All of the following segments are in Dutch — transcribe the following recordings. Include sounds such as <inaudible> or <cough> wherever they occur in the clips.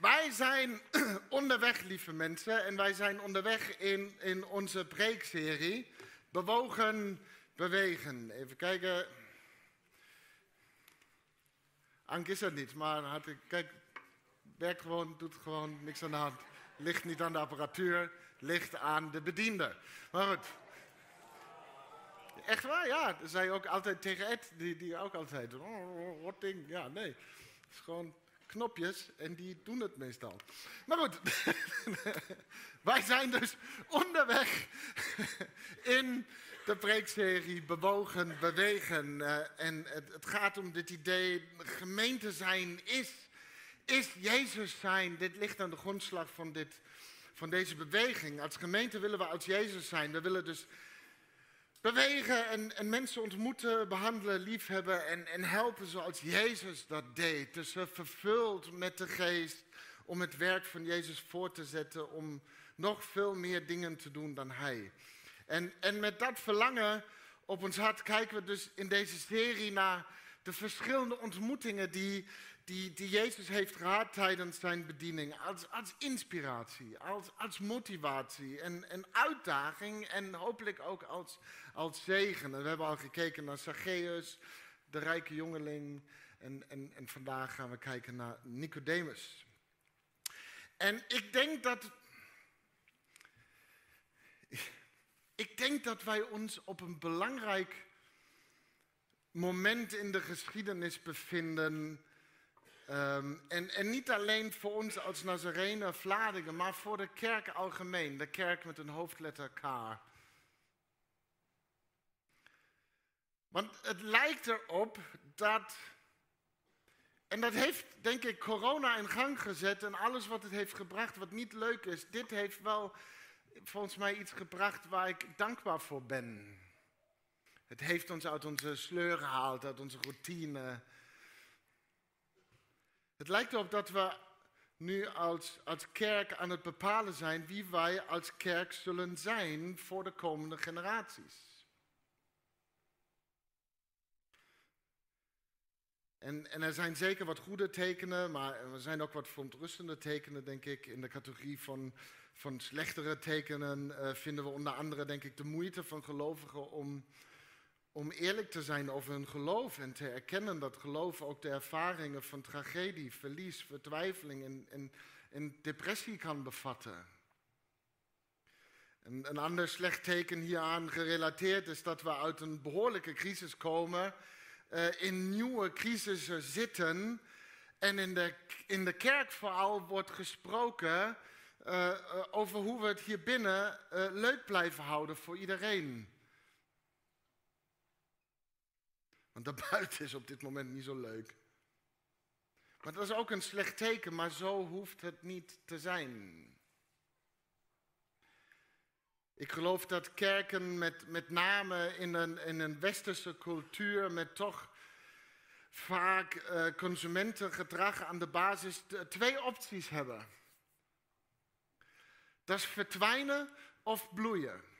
Wij zijn <clears throat> onderweg, lieve mensen, en wij zijn onderweg in, in onze preekserie. Bewogen, bewegen. Even kijken. Ank is er niet, maar had ik, kijk, werkt gewoon, doet gewoon niks aan de hand. Ligt niet aan de apparatuur, ligt aan de bediende. Maar goed. Echt waar, ja. Dat zei ook altijd tegen Ed, die, die ook altijd. Oh, wat ding, ja, nee. Het is gewoon knopjes en die doen het meestal. Maar goed, <laughs> wij zijn dus onderweg in de preekserie Bewogen, Bewegen. Uh, en het, gaat om dit idee, gemeente zijn is, is Jezus zijn. Dit ligt aan de grondslag van, dit, van deze beweging. Als gemeente willen we als Jezus zijn. We willen dus bewegen en, en, mensen ontmoeten, behandelen, liefhebben en, en helpen zoals Jezus dat deed. Dus vervuld met de geest om het werk van Jezus voor te zetten, om nog veel meer dingen te doen dan Hij. En, en met dat verlangen op ons hart kijken we dus in deze serie naar de verschillende ontmoetingen die, die, die Jezus heeft gehad tijdens zijn bediening. Als, als inspiratie, als, als motivatie en, en uitdaging en hopelijk ook als, als zegen. we hebben al gekeken naar Zacchaeus, de rijke jongeling. En, en, en vandaag gaan we kijken naar Nicodemus. En ik denk dat. Ik denk dat wij ons op een belangrijk moment in de geschiedenis bevinden. Um, en, en, niet alleen voor ons als Nazarenen Vladingen, maar voor de kerk algemeen. De kerk met een hoofdletter K. Want het lijkt erop dat. En dat heeft, denk ik, corona in gang gezet en alles wat het heeft gebracht, wat niet leuk is. Dit heeft wel volgens mij iets gebracht waar ik dankbaar voor ben. Het heeft ons uit onze sleur gehaald, uit onze routine. Het lijkt erop dat we nu als, als kerk aan het bepalen zijn wie wij als kerk zullen zijn voor de komende generaties. En, en, er zijn zeker wat goede tekenen, maar er zijn ook wat verontrustende tekenen, denk ik. In de categorie van, slechtere tekenen uh, vinden we onder andere, denk ik, de moeite van gelovigen om, om eerlijk te zijn over hun geloof en te erkennen dat geloof ook de ervaringen van tragedie, verlies, vertwijfeling en, en, en depressie kan bevatten. Een, ander slecht teken hieraan gerelateerd is dat we uit een behoorlijke crisis komen uh, in nieuwe crisissen zitten. En in de, in de kerk vooral wordt gesproken uh, over hoe we het hier binnen leuk blijven houden voor iedereen. Want daarbuiten <laughs> is op dit moment niet zo leuk. Maar dat is ook een slecht teken, maar zo hoeft het niet te zijn. Ik geloof dat kerken met, met name in een, in een westerse cultuur met toch vaak uh, consumentengedrag aan de basis twee opties hebben. Dat is verdwijnen of bloeien.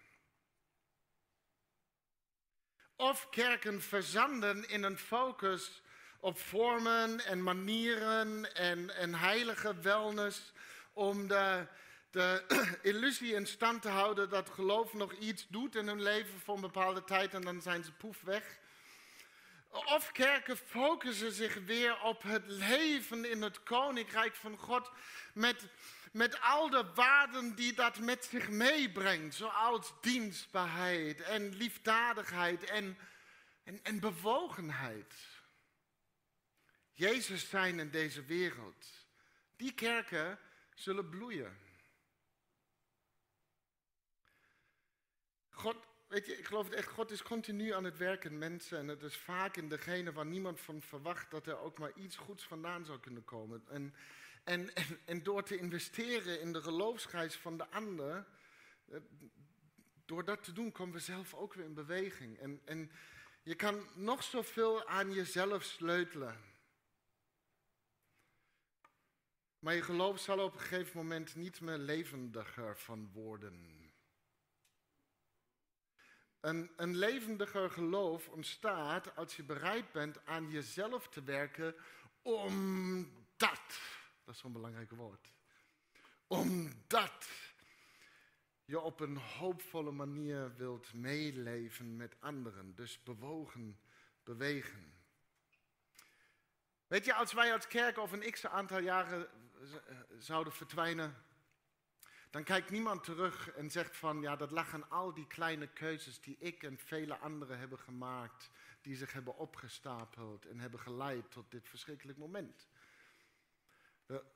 Of kerken verzanden in een focus op vormen en manieren en, en heilige wellness om de, de <clears throat> illusie in stand te houden dat geloof nog iets doet in hun leven voor een bepaalde tijd en dan zijn ze poef weg. Of kerken focussen zich weer op het leven in het koninkrijk van God met, met al de waarden die dat met zich meebrengt, zoals dienstbaarheid en liefdadigheid en, en, en bewogenheid. Jezus zijn in deze wereld. Die kerken zullen bloeien. God, weet je, ik geloof het echt, God is continu aan het werken mensen. En het is vaak in degene waar niemand van verwacht dat er ook maar iets goeds vandaan zou kunnen komen. En, en, en, door te investeren in de geloofsreis van de ander, eh, door dat te doen komen we zelf ook weer in beweging. En, en je kan nog zoveel aan jezelf sleutelen. Maar je geloof zal op een gegeven moment niet meer levendiger van worden. Een, een levendiger geloof ontstaat als je bereid bent aan jezelf te werken omdat. Dat Dat is zo'n belangrijk woord. Omdat je op een hoopvolle manier wilt meeleven met anderen. Dus bewogen, bewegen. Weet je, als wij als kerk over een x aantal jaren zouden verdwijnen, dan kijkt niemand terug en zegt van, ja, dat lag aan al die kleine keuzes die ik en vele anderen hebben gemaakt, die zich hebben opgestapeld en hebben geleid tot dit verschrikkelijk moment.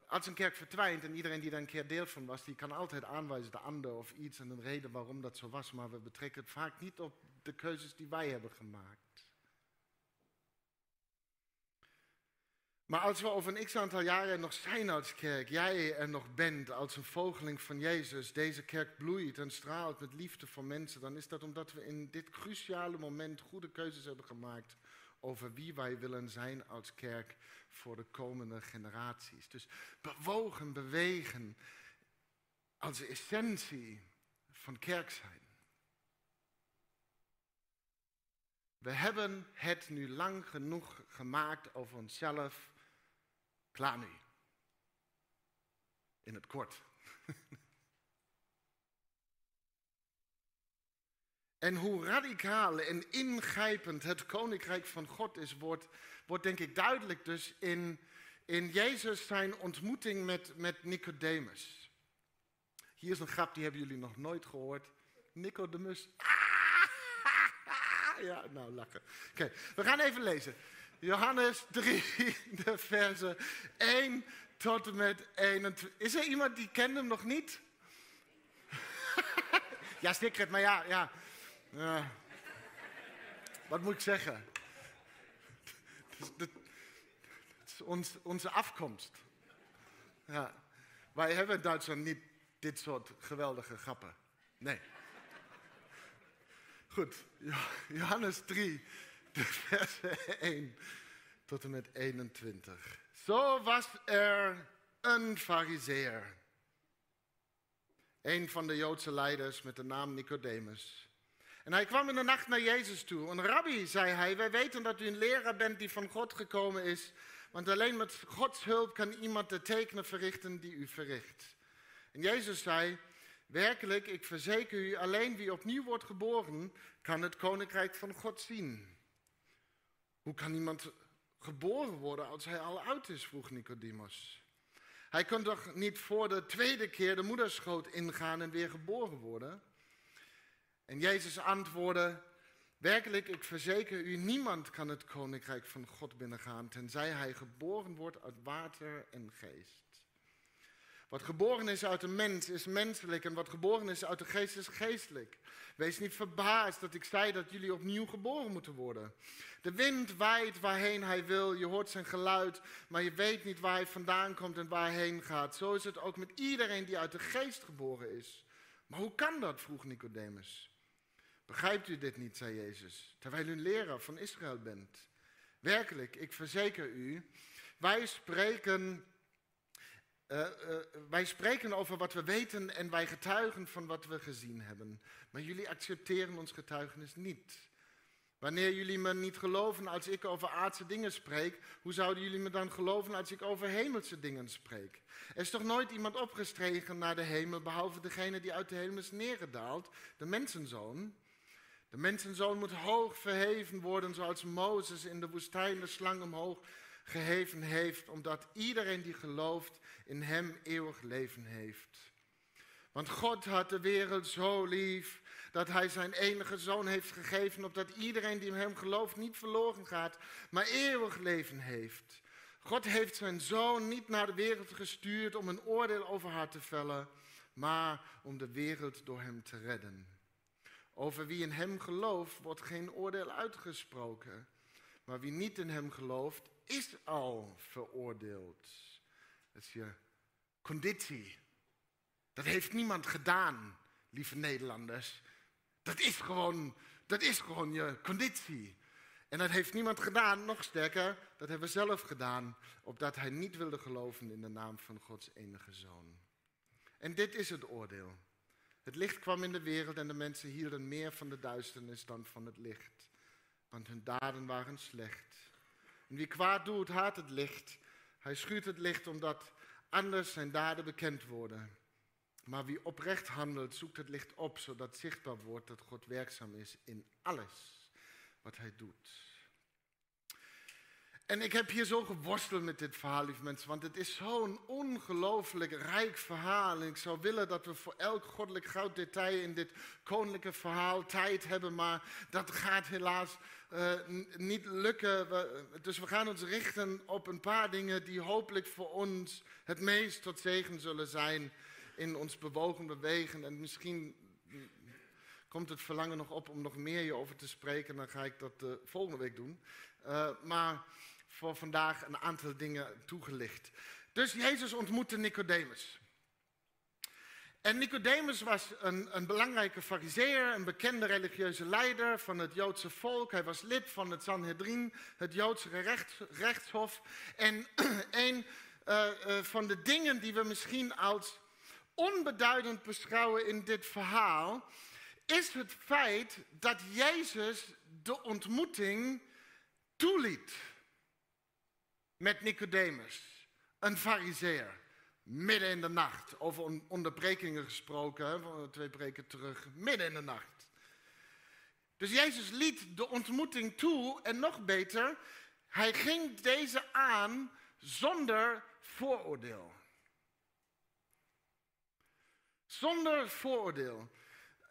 Als een kerk verdwijnt en iedereen die daar een keer deel van was, die kan altijd aanwijzen, de ander of iets en een reden waarom dat zo was, maar we betrekken het vaak niet op de keuzes die wij hebben gemaakt. Maar als we over een x aantal jaren nog zijn als kerk, jij er nog bent als een vogeling van Jezus, deze kerk bloeit en straalt met liefde voor mensen, dan is dat omdat we in dit cruciale moment goede keuzes hebben gemaakt over wie wij willen zijn als kerk voor de komende generaties. Dus bewogen, bewegen als essentie van kerk zijn. We hebben het nu lang genoeg gemaakt over onszelf Klaar nu. In het kort. <laughs> en hoe radicaal en ingrijpend het koninkrijk van God is, wordt, wordt denk ik duidelijk dus in, in Jezus zijn ontmoeting met, met Nicodemus. Hier is een grap, die hebben jullie nog nooit gehoord. Nicodemus. <laughs> Ja, nou lachen. Oké, we gaan even lezen. Johannes 3, <laughs> de versen 1 tot en met 21. Is er iemand die kent hem nog niet? <laughs> ja, Stikret, maar ja, ja. Wat moet ik zeggen? Het is ons, onze afkomst. Ja. Wij hebben in Duitsland niet dit soort geweldige grappen. Nee. Goed, Johannes 3, de versen 1 tot en met 21. Zo was er een fariseer. Een van de Joodse leiders met de naam Nicodemus. En hij kwam in de nacht naar Jezus toe. Een rabbi, zei hij, wij weten dat u een leraar bent die van God gekomen is. Want alleen met Gods hulp kan iemand de tekenen verrichten die u verricht. En Jezus zei, werkelijk, ik verzeker u, alleen wie opnieuw wordt geboren, kan het koninkrijk van God zien. Hoe kan iemand geboren worden als hij al oud is? vroeg Nicodemus. Hij kan toch niet voor de tweede keer de moederschoot ingaan en weer geboren worden? En Jezus antwoordde, werkelijk, ik verzeker u, niemand kan het koninkrijk van God binnengaan, tenzij hij geboren wordt uit water en geest. Wat geboren is uit een mens is menselijk en wat geboren is uit de geest is geestelijk. Wees niet verbaasd dat ik zei dat jullie opnieuw geboren moeten worden. De wind waait waarheen hij wil, je hoort zijn geluid, maar je weet niet waar hij vandaan komt en waar hij heen gaat. Zo is het ook met iedereen die uit de geest geboren is. Maar hoe kan dat? vroeg Nicodemus. Begrijpt u dit niet, zei Jezus, terwijl u leraar van Israël bent? Werkelijk, ik verzeker u, wij spreken uh, wij spreken over wat we weten en wij getuigen van wat we gezien hebben. Maar jullie accepteren ons getuigenis niet. Wanneer jullie me niet geloven als ik over aardse dingen spreek, hoe zouden jullie me dan geloven als ik over hemelse dingen spreek? Er is toch nooit iemand opgestregen naar de hemel, behalve degene die uit de hemel is neergedaald, de mensenzoon? De mensenzoon moet hoog verheven worden, zoals Mozes in de woestijn de slang omhoog geheven heeft, omdat iedereen die gelooft in Hem eeuwig leven heeft. Want God had de wereld zo lief dat Hij zijn enige zoon heeft gegeven, opdat iedereen die in Hem gelooft niet verloren gaat, maar eeuwig leven heeft. God heeft zijn zoon niet naar de wereld gestuurd om een oordeel over haar te vellen, maar om de wereld door Hem te redden. Over wie in Hem gelooft wordt geen oordeel uitgesproken, maar wie niet in Hem gelooft is al veroordeeld. Dat is je conditie. Dat heeft niemand gedaan, lieve Nederlanders. Dat is gewoon, dat is gewoon je conditie. En dat heeft niemand gedaan, nog sterker, dat hebben we zelf gedaan, opdat hij niet wilde geloven in de naam van Gods enige zoon. En dit is het oordeel. Het licht kwam in de wereld en de mensen hielden meer van de duisternis dan van het licht, want hun daden waren slecht. En wie kwaad doet, haat het licht. Hij schuurt het licht omdat anders zijn daden bekend worden. Maar wie oprecht handelt, zoekt het licht op, zodat zichtbaar wordt dat God werkzaam is in alles wat hij doet. En ik heb hier zo geworsteld met dit verhaal, lieve mensen, want het is zo'n ongelooflijk rijk verhaal. En ik zou willen dat we voor elk goddelijk goud detail in dit koninklijke verhaal tijd hebben, maar dat gaat helaas uh, niet lukken. Dus we gaan ons richten op een paar dingen die hopelijk voor ons het meest tot zegen zullen zijn in ons bewogen bewegen. En misschien komt het verlangen nog op om nog meer hierover te spreken, dan ga ik dat de volgende week doen. Uh, maar voor vandaag een aantal dingen toegelicht. Dus Jezus ontmoette Nicodemus. En Nicodemus was een, een belangrijke fariseer, een bekende religieuze leider van het Joodse volk. Hij was lid van het Sanhedrin, het Joodse rechtshof. En <clears throat> een uh, uh, van de dingen die we misschien als onbeduidend beschouwen in dit verhaal, is het feit dat Jezus de ontmoeting toeliet met Nicodemus, een fariseer, midden in de nacht. Over onderbrekingen gesproken, twee breken terug, midden in de nacht. Dus Jezus liet de ontmoeting toe en nog beter, hij ging deze aan zonder vooroordeel. Zonder vooroordeel.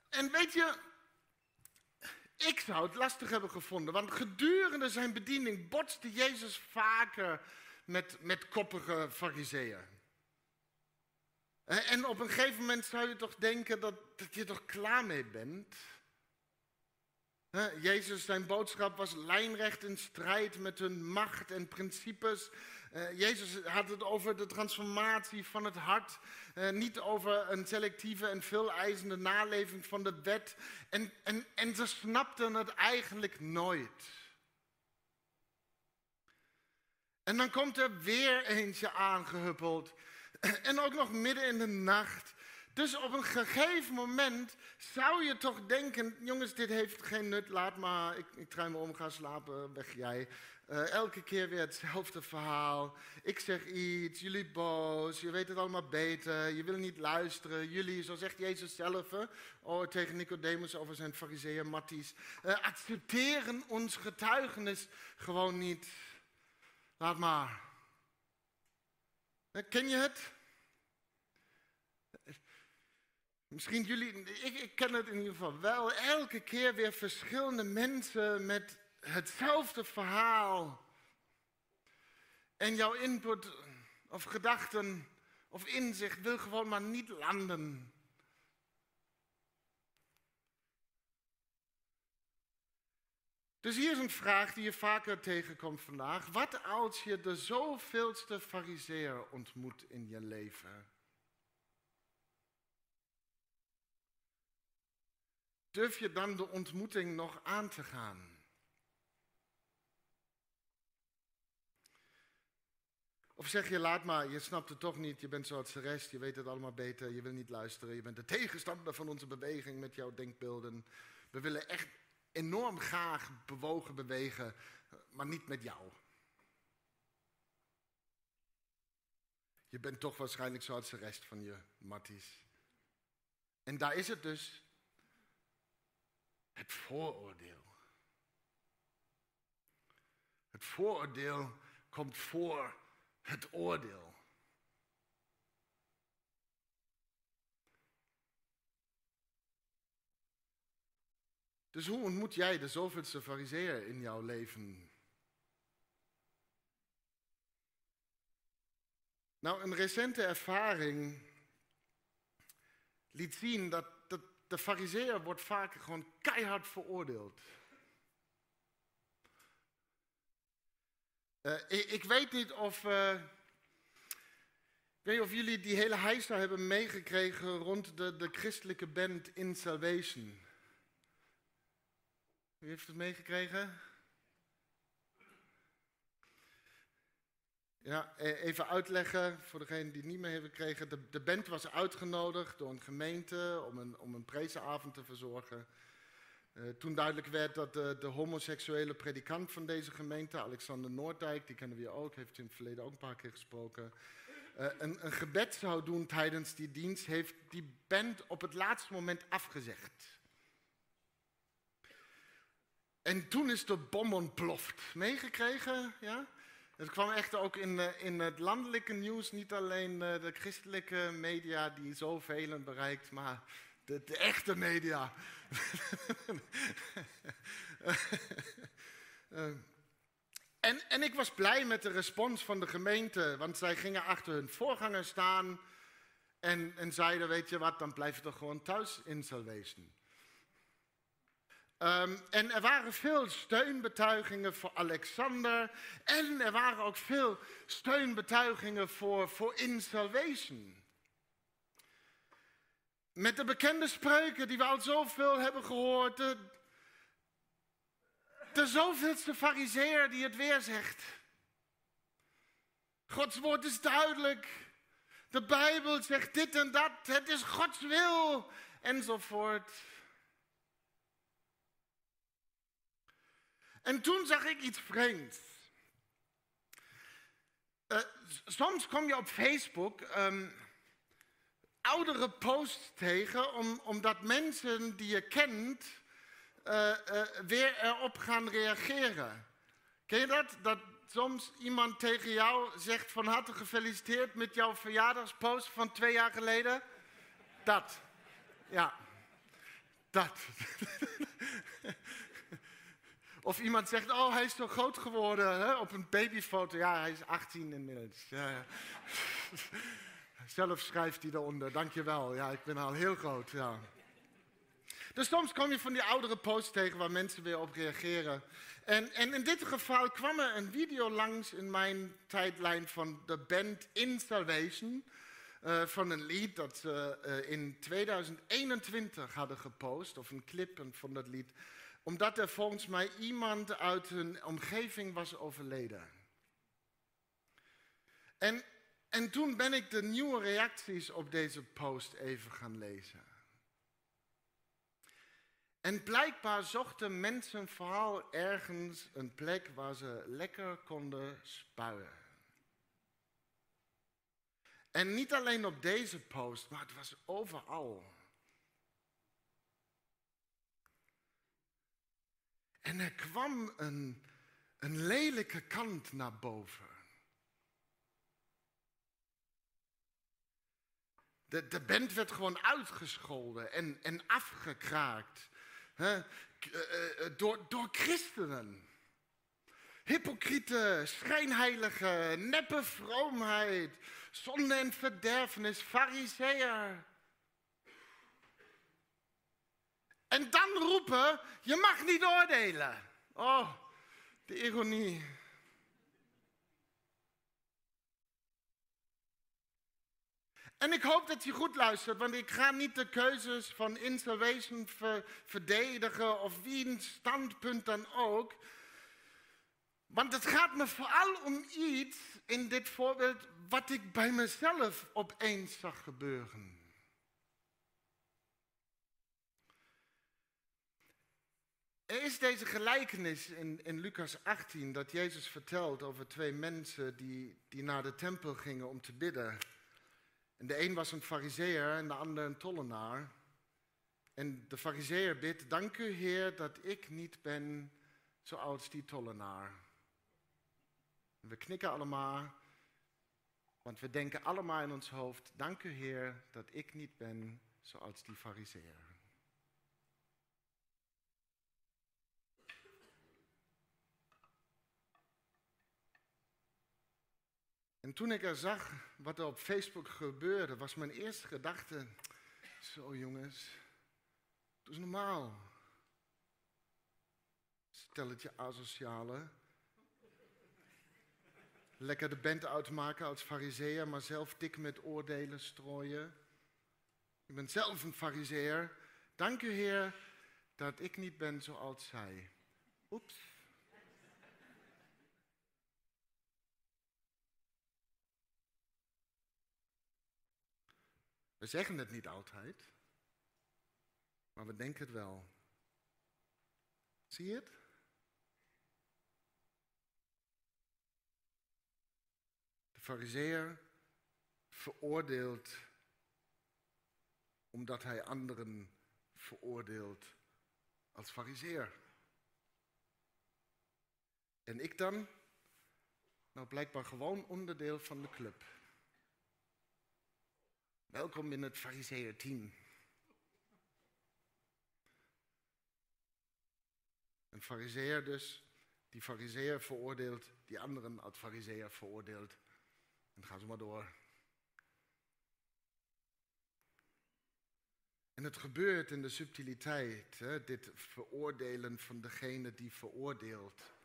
En weet je, ik zou het lastig hebben gevonden, want gedurende zijn bediening botste Jezus vaker met, met koppige fariseeën. En op een gegeven moment zou je toch denken dat, dat je toch klaar mee bent. Jezus, zijn boodschap was lijnrecht in strijd met hun macht en principes. Uh, Jezus had het over de transformatie van het hart, uh, niet over een selectieve en veel eisende naleving van de wet. En, en, en ze snapten het eigenlijk nooit. En dan komt er weer eentje aangehuppeld. <clears throat> En ook nog midden in de nacht. Dus op een gegeven moment zou je toch denken: jongens, dit heeft geen nut, laat maar. Ik, ik me om, ga slapen, weg jij. Uh, elke keer weer hetzelfde verhaal. Ik zeg iets, jullie boos, je weet het allemaal beter, je wil niet luisteren. Jullie, zo zegt Jezus zelf oh, tegen Nicodemus over zijn fariseeën Matties, uh, accepteren ons getuigenis gewoon niet. Laat maar. Uh, ken je het? Misschien jullie, ik, ik ken het in ieder geval wel. Elke keer weer verschillende mensen met hetzelfde verhaal. En jouw input of gedachten of inzicht wil gewoon maar niet landen. Dus hier is een vraag die je vaker tegenkomt vandaag. Wat als je de zoveelste fariseer ontmoet in je leven? Durf je dan de ontmoeting nog aan te gaan? Of zeg je, laat maar, je snapt het toch niet, je bent zoals de rest, je weet het allemaal beter, je wil niet luisteren, je bent de tegenstander van onze beweging met jouw denkbeelden. We willen echt enorm graag bewogen bewegen, maar niet met jou. Je bent toch waarschijnlijk zoals de rest van je matties. En daar is het dus. Het vooroordeel. Het vooroordeel komt voor het oordeel. Dus hoe ontmoet jij de zoveelste fariseer in jouw leven? Nou, een recente ervaring liet zien dat, de fariseer wordt vaak gewoon keihard veroordeeld. Uh, ik, ik, weet niet of, ik weet of jullie die hele heisa hebben meegekregen rond de, de christelijke band In Salvation. Wie heeft het meegekregen? Ja, e, even uitleggen voor degenen die het niet mee hebben gekregen. De, de band was uitgenodigd door een gemeente om een, om een prezenavond te verzorgen. Uh, toen duidelijk werd dat de, homoseksuele predikant van deze gemeente, Alexander Noordijk, die kennen we hier ook, heeft in het verleden ook een paar keer gesproken, eh, een, een gebed zou doen tijdens die dienst, heeft die band op het laatste moment afgezegd. En toen is de bom ontploft. Meegekregen, ja? Het kwam echt ook in, eh, in het landelijke nieuws, niet alleen eh, de christelijke media die zoveel bereikt, maar de, de echte media. <laughs> en, en ik was blij met de respons van de gemeente, want zij gingen achter hun voorganger staan en, en zeiden, weet je wat, dan blijf je toch gewoon thuis in Salvation. Um, en er waren veel steunbetuigingen voor Alexander. En er waren ook veel steunbetuigingen voor, voor In Salvation. Met de bekende spreuken die we al zoveel hebben gehoord. De, de zoveelste fariseer die het weer zegt. Gods woord is duidelijk. De Bijbel zegt dit en dat. Het is Gods wil. Enzovoort. En toen zag ik iets vreemds. Uh, soms kom je op Facebook um, oudere posts tegen, om, omdat mensen die je kent uh, uh, weer erop gaan reageren. Ken je dat? Dat soms iemand tegen jou zegt van harte gefeliciteerd met jouw verjaardagspost van twee jaar geleden? Dat. Ja. Dat. <laughs> Of iemand zegt, oh hij is zo groot geworden hè? op een babyfoto. Ja, hij is 18 inmiddels. Ja, ja. <laughs> Zelf schrijft hij eronder, dankjewel. Ja, ik ben al heel groot, ja. Dus soms kom je van die oudere posts tegen waar mensen weer op reageren. En, en in dit geval kwam er een video langs in mijn tijdlijn van de band In Salvation. Uh, van een lied dat ze uh, in 2021 hadden gepost, of een clip van dat lied omdat er volgens mij iemand uit hun omgeving was overleden. En, en toen ben ik de nieuwe reacties op deze post even gaan lezen. En blijkbaar zochten mensen vooral ergens een plek waar ze lekker konden spuien. En niet alleen op deze post, maar het was overal. En er kwam een, een lelijke kant naar boven. De, de band werd gewoon uitgescholden en, en afgekraakt. Hè, eh, eh, door, door christenen. Hypocriete, schijnheilige, neppe vroomheid, zonde en verderfenis, fariseer. En dan roepen, je mag niet oordelen. Oh, de ironie. En ik hoop dat je goed luistert, want ik ga niet de keuzes van Insalvation verdedigen of wie een standpunt dan ook. Want het gaat me vooral om iets in dit voorbeeld wat ik bij mezelf opeens zag gebeuren. Er is deze gelijkenis in, in Lucas 18 dat Jezus vertelt over twee mensen die, die naar de tempel gingen om te bidden. En de een was een fariseer en de ander een tollenaar. En de fariseer bidt, dank u Heer dat ik niet ben zoals die tollenaar. En we knikken allemaal, want we denken allemaal in ons hoofd, dank u Heer dat ik niet ben zoals die fariseer. En toen ik er zag wat er op Facebook gebeurde, was mijn eerste gedachte: zo jongens, doe is normaal. Stel het je asociale. Lekker de band uitmaken als fariseer, maar zelf dik met oordelen strooien. Ik ben zelf een fariseer. Dank u Heer dat ik niet ben zoals zij. Oeps. We zeggen het niet altijd, maar we denken het wel. Zie je het? De fariseer veroordeelt omdat hij anderen veroordeelt als fariseer. En ik dan? Nou, blijkbaar gewoon onderdeel van de club. Welkom in het fariseer-team. Een fariseer dus, die fariseer veroordeelt, die anderen als fariseer veroordeelt. En gaan ze maar door. En het gebeurt in de subtiliteit, hè, dit veroordelen van degene die veroordeelt.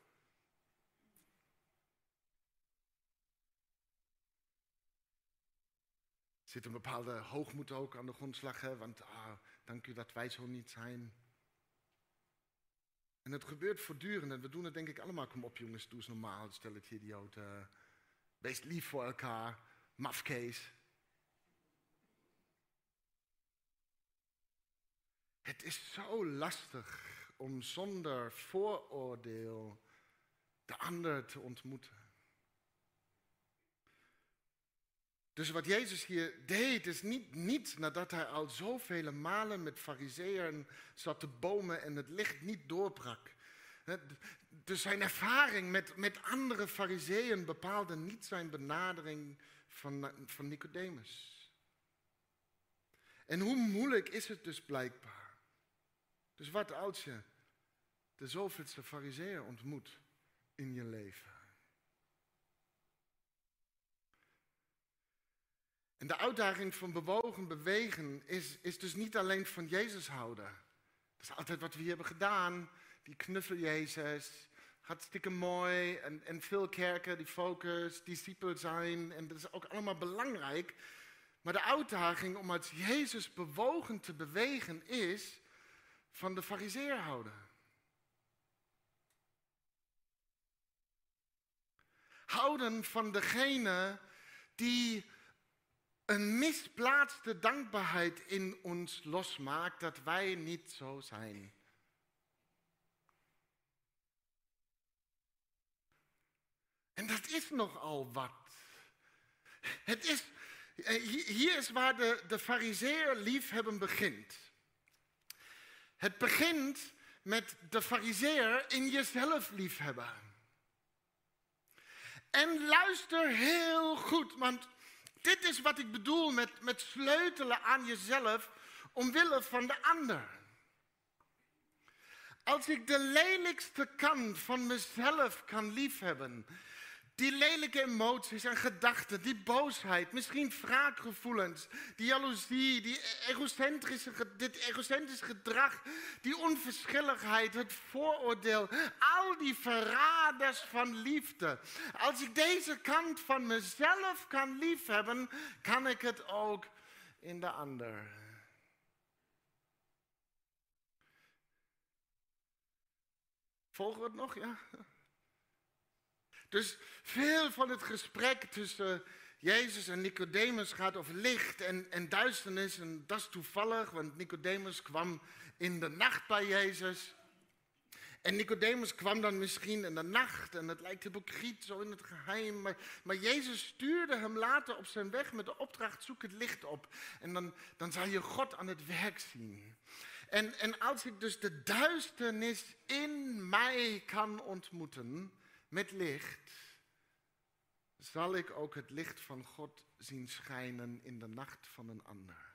Zit een bepaalde hoogmoed ook aan de grondslag, hè, want ah, dank u dat wij zo niet zijn. En het gebeurt voortdurend en we doen het denk ik allemaal. Kom op jongens, doe eens normaal, stel het idioten. Wees lief voor elkaar, mafkees. Het is zo lastig om zonder vooroordeel de ander te ontmoeten. Dus wat Jezus hier deed, is niet, niet nadat hij al zoveel malen met fariseeën zat te bomen en het licht niet doorbrak. Dus zijn ervaring met, met andere fariseeën bepaalde niet zijn benadering van, van Nicodemus. En hoe moeilijk is het dus blijkbaar? Dus wat als je de zoveelste fariseer ontmoet in je leven? En de uitdaging van bewogen bewegen is, is dus niet alleen van Jezus houden. Dat is altijd wat we hier hebben gedaan. Die knuffel Jezus, hartstikke mooi. En, en veel kerken die focus, discipel zijn. En dat is ook allemaal belangrijk. Maar de uitdaging om als Jezus bewogen te bewegen is van de fariseer houden. Houden van degene die een misplaatste dankbaarheid in ons losmaakt dat wij niet zo zijn. En dat is nogal wat. Het is, eh, hier is waar de, de fariseer liefhebben begint. Het begint met de fariseer in jezelf liefhebben. En luister heel goed, want dit is wat ik bedoel met, met sleutelen aan jezelf omwille van de ander. Als ik de lelijkste kant van mezelf kan liefhebben, die lelijke emoties en gedachten, die boosheid, misschien wraakgevoelens, die jaloezie, die egocentrische, dit egocentrische gedrag, die onverschilligheid, het vooroordeel, al die verraders van liefde. Als ik deze kant van mezelf kan liefhebben, kan ik het ook in de ander. Volgen we het nog? Ja. Dus veel van het gesprek tussen Jezus en Nicodemus gaat over licht en, en duisternis. En dat is toevallig, want Nicodemus kwam in de nacht bij Jezus. En Nicodemus kwam dan misschien in de nacht en het lijkt hypocriet, zo in het geheim. Maar, maar Jezus stuurde hem later op zijn weg met de opdracht, zoek het licht op. En dan, dan zal je God aan het werk zien. En, en als ik dus de duisternis in mij kan ontmoeten, met licht, zal ik ook het licht van God zien schijnen in de nacht van een ander.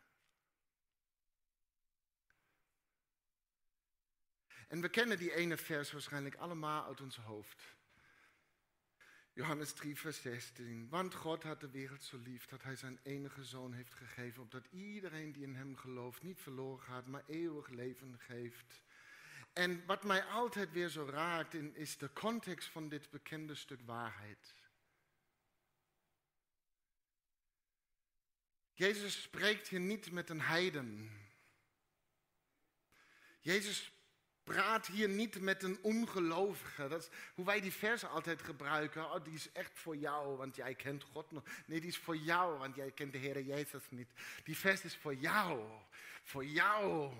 En we kennen die ene vers waarschijnlijk allemaal uit ons hoofd. Johannes 3, vers 16. Want God had de wereld zo lief dat hij zijn enige zoon heeft gegeven, opdat iedereen die in hem gelooft niet verloren gaat, maar eeuwig leven geeft. En wat mij altijd weer zo raakt, is de context van dit bekende stuk waarheid. Jezus spreekt hier niet met een heiden. Jezus praat hier niet met een ongelovige. Dat is hoe wij die versen altijd gebruiken. Oh, die is echt voor jou, want jij kent God nog. Nee, die is voor jou, want jij kent de Heer Jezus niet. Die vers is voor jou. Voor jou.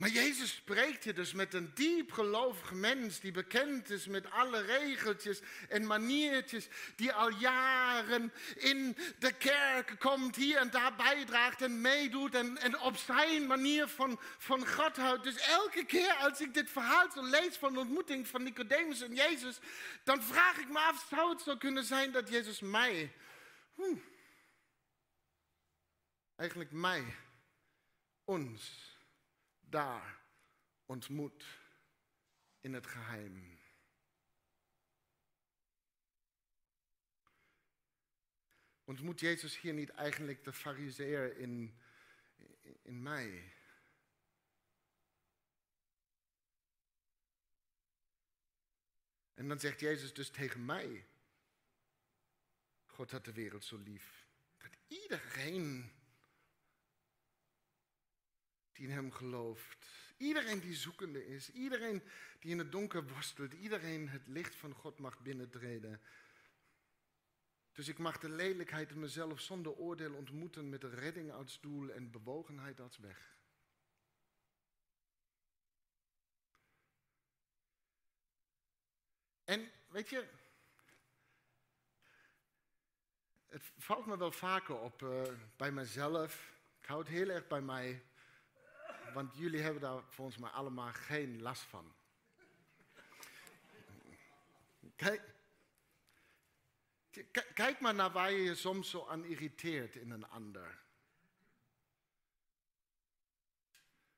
Maar Jezus spreekt je dus met een diep gelovig mens die bekend is met alle regeltjes en maniertjes, die al jaren in de kerk komt, hier en daar bijdraagt en meedoet en, op zijn manier van, van God houdt. Dus elke keer als ik dit verhaal zo lees van de ontmoeting van Nicodemus en Jezus, dan vraag ik me af, zou het zo kunnen zijn dat Jezus mij, eigenlijk mij, ons, daar ontmoet in het geheim. Ontmoet Jezus hier niet eigenlijk de fariseer in, in mij? En dan zegt Jezus dus tegen mij, God had de wereld zo lief, dat iedereen die in Hem gelooft. Iedereen die zoekende is, iedereen die in het donker worstelt, iedereen het licht van God mag binnentreden. Dus ik mag de lelijkheid in mezelf zonder oordeel ontmoeten met de redding als doel en bewogenheid als weg. En weet je, het valt me wel vaker op uh, bij mezelf. Ik hou het heel erg bij mij want jullie hebben daar volgens mij allemaal geen last van. Kijk, kijk maar naar waar je je soms zo aan irriteert in een ander.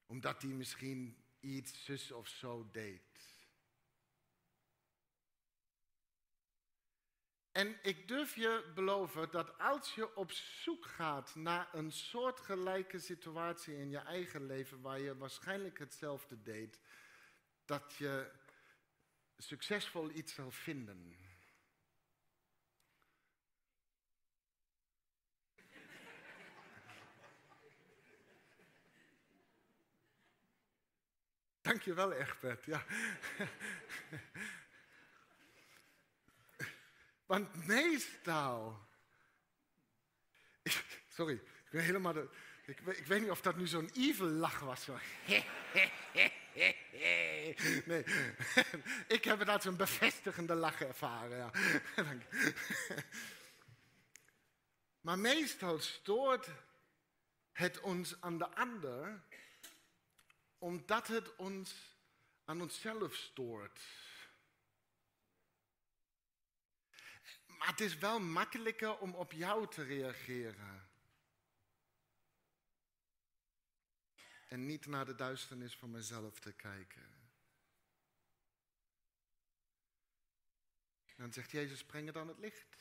Omdat hij misschien iets zus of zo deed. En ik durf je beloven dat als je op zoek gaat naar een soortgelijke situatie in je eigen leven waar je waarschijnlijk hetzelfde deed, dat je succesvol iets zal vinden. Dankjewel, Egbert. Ja. Want meestal. <laughs> Sorry, ik ben helemaal. De, ik, ik, weet niet of dat nu zo'n evil lach was. <laughs> Nee, <laughs> ik heb inderdaad zo'n bevestigende lach ervaren. Ja. Maar meestal stoort het ons aan de ander, omdat het ons aan onszelf stoort. Maar het is wel makkelijker om op jou te reageren. En niet naar de duisternis van mezelf te kijken. Dan zegt Jezus, breng het aan het licht.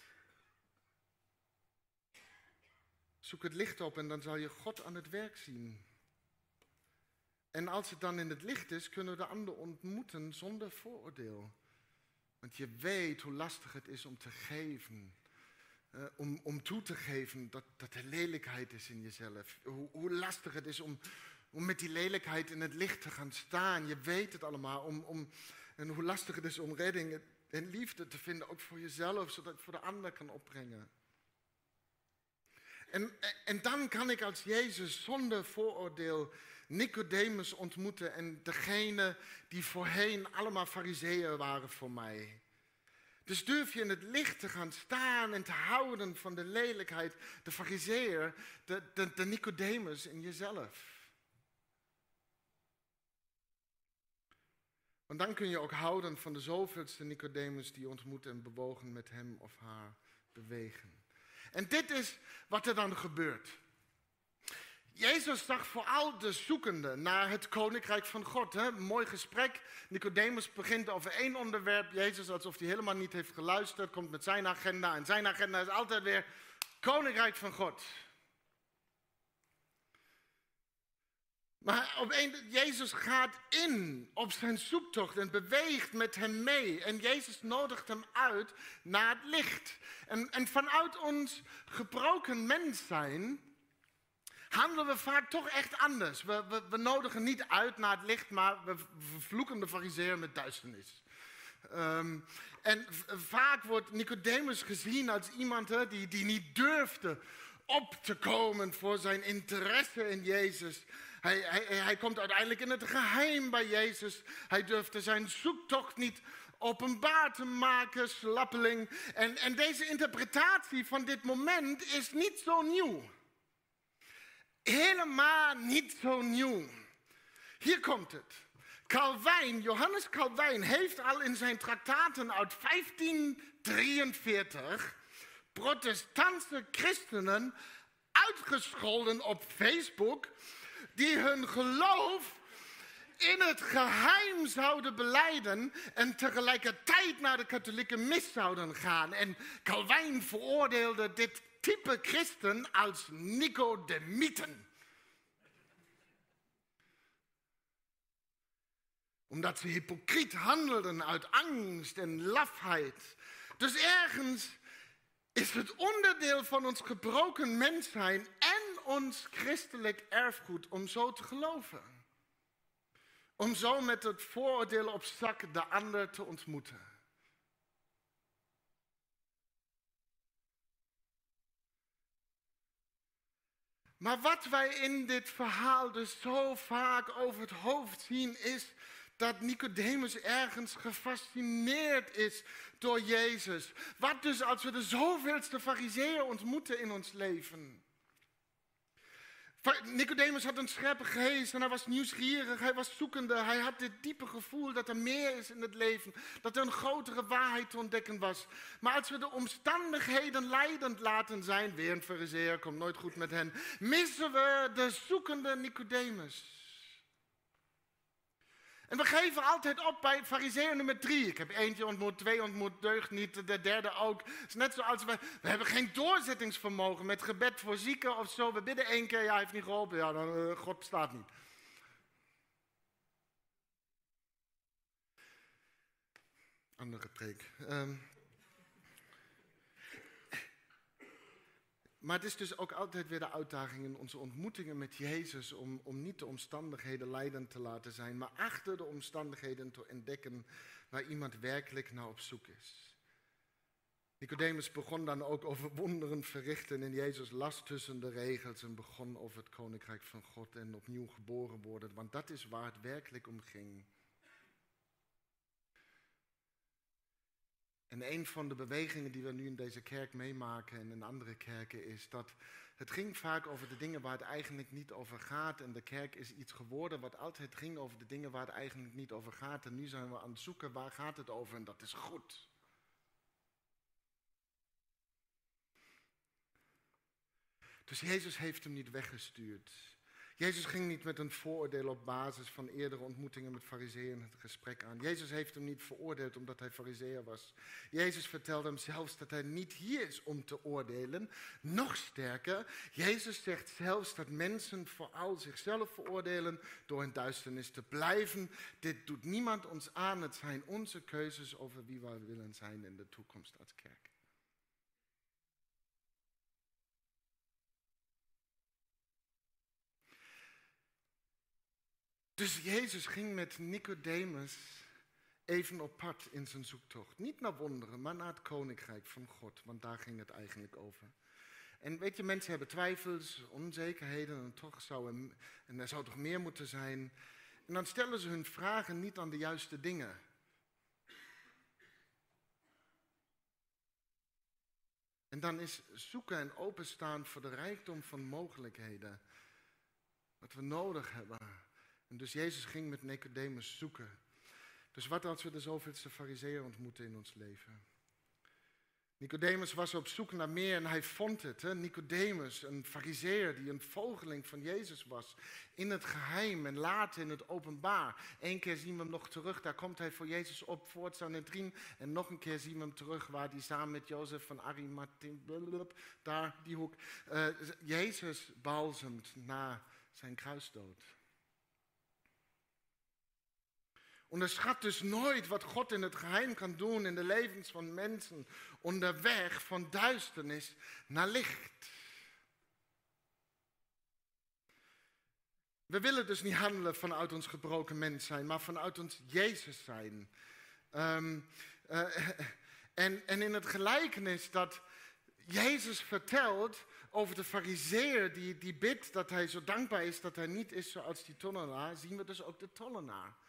Zoek het licht op en dan zal je God aan het werk zien. En als het dan in het licht is, kunnen we de ander ontmoeten zonder vooroordeel. Want je weet hoe lastig het is om te geven. Uh, om, om toe te geven dat, dat er lelijkheid is in jezelf. Hoe, lastig het is om, om met die lelijkheid in het licht te gaan staan. Je weet het allemaal. Om, om, en hoe lastig het is om redding en liefde te vinden, ook voor jezelf, zodat ik voor de ander kan opbrengen. En, en dan kan ik als Jezus zonder vooroordeel Nicodemus ontmoeten en degene die voorheen allemaal fariseeën waren voor mij. Dus durf je in het licht te gaan staan en te houden van de lelijkheid, de fariseer, de, de, de Nicodemus in jezelf. Want dan kun je ook houden van de zoveelste Nicodemus die ontmoet en bewogen met hem of haar bewegen. En dit is wat er dan gebeurt. Jezus zag vooral de zoekende naar het koninkrijk van God. Hè? Mooi gesprek. Nicodemus begint over één onderwerp. Jezus, alsof hij helemaal niet heeft geluisterd, komt met zijn agenda. En zijn agenda is altijd weer koninkrijk van God. Maar op een, Jezus gaat in op zijn zoektocht en beweegt met hem mee. En Jezus nodigt hem uit naar het licht. En, en vanuit ons gebroken mens zijn handelen we vaak toch echt anders. We, we, we nodigen niet uit naar het licht, maar we vervloeken de fariseer met duisternis. Ehm, en vaak wordt Nicodemus gezien als iemand die, die niet durfde op te komen voor zijn interesse in Jezus Hij, komt uiteindelijk in het geheim bij Jezus. Hij durfde zijn zoektocht niet openbaar te maken, slappeling. En, en deze interpretatie van dit moment is niet zo nieuw. Helemaal niet zo nieuw. Hier komt het. Calvijn, Johannes Calvijn, heeft al in zijn traktaten uit 1543 protestantse christenen uitgescholden op Facebook die hun geloof in het geheim zouden beleiden en tegelijkertijd naar de katholieke mis zouden gaan. En Calvijn veroordeelde dit type christen als Nicodemieten. Omdat ze hypocriet handelden uit angst en lafheid. Dus ergens is het onderdeel van ons gebroken mens zijn en ons christelijk erfgoed om zo te geloven. Om zo met het vooroordeel op zak de ander te ontmoeten. Maar wat wij in dit verhaal dus zo vaak over het hoofd zien is dat Nicodemus ergens gefascineerd is door Jezus. Wat dus als we de zoveelste fariseeën ontmoeten in ons leven. Nicodemus had een scherpe geest en hij was nieuwsgierig, hij was zoekende. Hij had dit diepe gevoel dat er meer is in het leven, dat er een grotere waarheid te ontdekken was. Maar als we de omstandigheden leidend laten zijn, weer een fariseer, komt nooit goed met hen, missen we de zoekende Nicodemus. En we geven altijd op bij fariseer nummer drie. Ik heb eentje ontmoet, twee ontmoet, deugd niet, de derde ook. Het is net zoals we, we hebben geen doorzettingsvermogen met gebed voor zieken of zo. We bidden één keer, ja, heeft niet geholpen, ja, dan, uh, God bestaat niet. Andere preek. Um, Maar het is dus ook altijd weer de uitdaging in onze ontmoetingen met Jezus om, om niet de omstandigheden leidend te laten zijn, maar achter de omstandigheden te ontdekken waar iemand werkelijk naar op zoek is. Nicodemus begon dan ook over wonderen verrichten en Jezus las tussen de regels en begon over het koninkrijk van God en opnieuw geboren worden, want dat is waar het werkelijk om ging. En een van de bewegingen die we nu in deze kerk meemaken en in andere kerken is dat het ging vaak over de dingen waar het eigenlijk niet over gaat. En de kerk is iets geworden wat altijd ging over de dingen waar het eigenlijk niet over gaat. En nu zijn we aan het zoeken waar gaat het over en dat is goed. Dus Jezus heeft hem niet weggestuurd. Jezus ging niet met een vooroordeel op basis van eerdere ontmoetingen met fariseeën het gesprek aan. Jezus heeft hem niet veroordeeld omdat hij fariseer was. Jezus vertelde hem zelfs dat hij niet hier is om te oordelen. Nog sterker, Jezus zegt zelfs dat mensen vooral zichzelf veroordelen door in duisternis te blijven. Dit doet niemand ons aan. Het zijn onze keuzes over wie wij willen zijn in de toekomst als kerk. Dus Jezus ging met Nicodemus even op pad in zijn zoektocht. Niet naar wonderen, maar naar het koninkrijk van God, want daar ging het eigenlijk over. En weet je, mensen hebben twijfels, onzekerheden en toch zou er, en er zou toch meer moeten zijn. En dan stellen ze hun vragen niet aan de juiste dingen. En dan is zoeken en openstaan voor de rijkdom van mogelijkheden. Wat we nodig hebben. En dus Jezus ging met Nicodemus zoeken. Dus wat als we de zoveelste fariseeën ontmoeten in ons leven? Nicodemus was op zoek naar meer en hij vond het. Hè? Nicodemus, een fariseer die een volgeling van Jezus was. In het geheim en later in het openbaar. Eén keer zien we hem nog terug, daar komt hij voor Jezus op, voor Sanhedrin. En nog een keer zien we hem terug waar hij samen met Jozef van Arimathea, daar die hoek, uh, Jezus balsemt na zijn kruisdood. Onderschat dus nooit wat God in het geheim kan doen in de levens van mensen onderweg van duisternis naar licht. We willen dus niet handelen vanuit ons gebroken mens zijn, maar vanuit ons Jezus zijn. Um, uh, en, en in het gelijkenis dat Jezus vertelt over de fariseer die, die bidt dat hij zo dankbaar is dat hij niet is zoals die tollenaar, zien we dus ook de tollenaar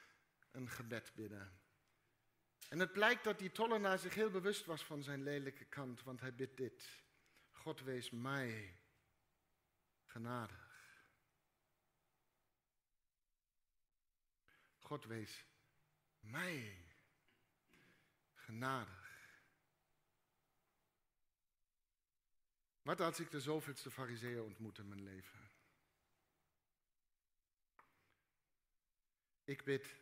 een gebed bidden. En het blijkt dat die tollenaar zich heel bewust was van zijn lelijke kant, want hij bidt dit. God wees mij genadig. God wees mij genadig. Wat als ik de zoveelste fariseeën ontmoet in mijn leven? Ik bid,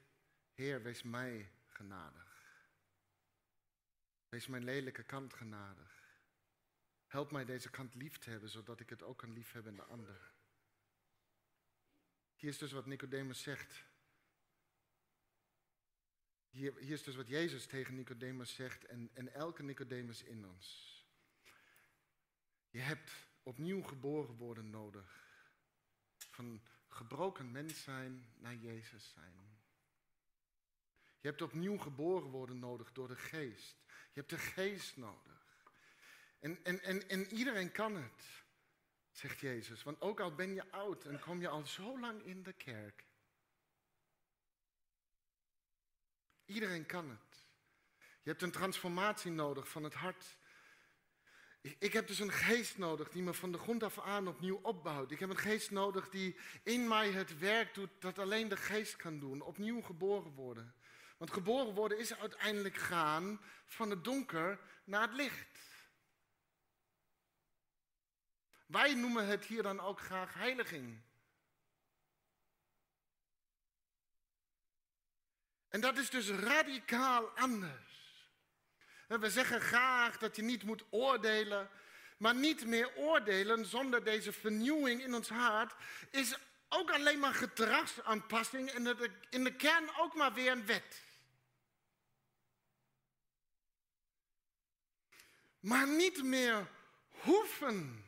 Heer, wees mij genadig. Wees mijn lelijke kant genadig. Help mij deze kant lief te hebben, zodat ik het ook kan liefhebben in de ander. Hier is dus wat Nicodemus zegt. Hier, hier is dus wat Jezus tegen Nicodemus zegt en, en elke Nicodemus in ons. Je hebt opnieuw geboren worden nodig. Van gebroken mens zijn naar Jezus zijn. Je hebt opnieuw geboren worden nodig door de geest. Je hebt de geest nodig. En, en, en, en iedereen kan het, zegt Jezus. Want ook al ben je oud en kom je al zo lang in de kerk. Iedereen kan het. Je hebt een transformatie nodig van het hart ik heb dus een geest nodig die me van de grond af aan opnieuw opbouwt. Ik heb een geest nodig die in mij het werk doet dat alleen de geest kan doen. Opnieuw geboren worden. Want geboren worden is uiteindelijk gaan van het donker naar het licht. Wij noemen het hier dan ook graag heiliging. En dat is dus radicaal anders. We zeggen graag dat je niet moet oordelen, maar niet meer oordelen zonder deze vernieuwing in ons hart is ook alleen maar gedragsaanpassing en in de kern ook maar weer een wet. Maar niet meer hoeven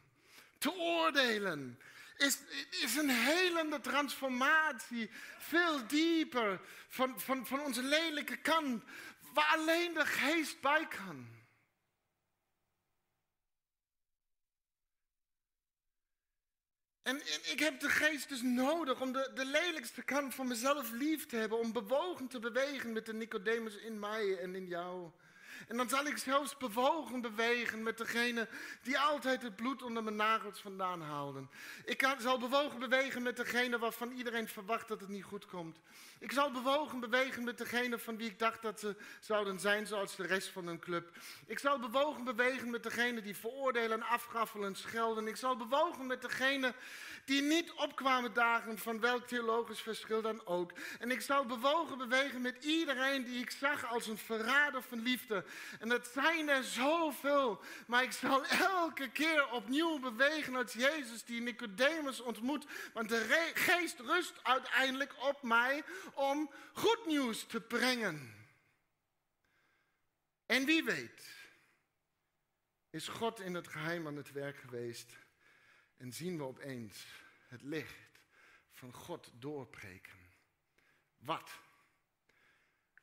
te oordelen is, is een helende transformatie. Veel dieper van, van, van onze lelijke kant waar alleen de geest bij kan. En, ik heb de geest dus nodig om de, de lelijkste kant van mezelf lief te hebben, om bewogen te bewegen met de Nicodemus in mij en in jou. En dan zal ik zelfs bewogen bewegen met degene die altijd het bloed onder mijn nagels vandaan haalden. Ik zal bewogen bewegen met degene waarvan iedereen verwacht dat het niet goed komt. Ik zal bewogen bewegen met degene van wie ik dacht dat ze zouden zijn zoals de rest van een club. Ik zal bewogen bewegen met degene die veroordelen, afgaffelen, schelden. Ik zal bewogen met degene die niet opkwamen dagen van welk theologisch verschil dan ook. En ik zal bewogen bewegen met iedereen die ik zag als een verrader van liefde. En dat zijn er zoveel, maar ik zal elke keer opnieuw bewegen als Jezus die Nicodemus ontmoet. Want de geest rust uiteindelijk op mij om goed nieuws te brengen. En wie weet, is God in het geheim aan het werk geweest en zien we opeens het licht van God doorbreken. Wat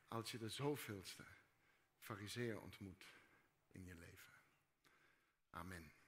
als je de zoveelste fariseer ontmoet in je leven? Amen.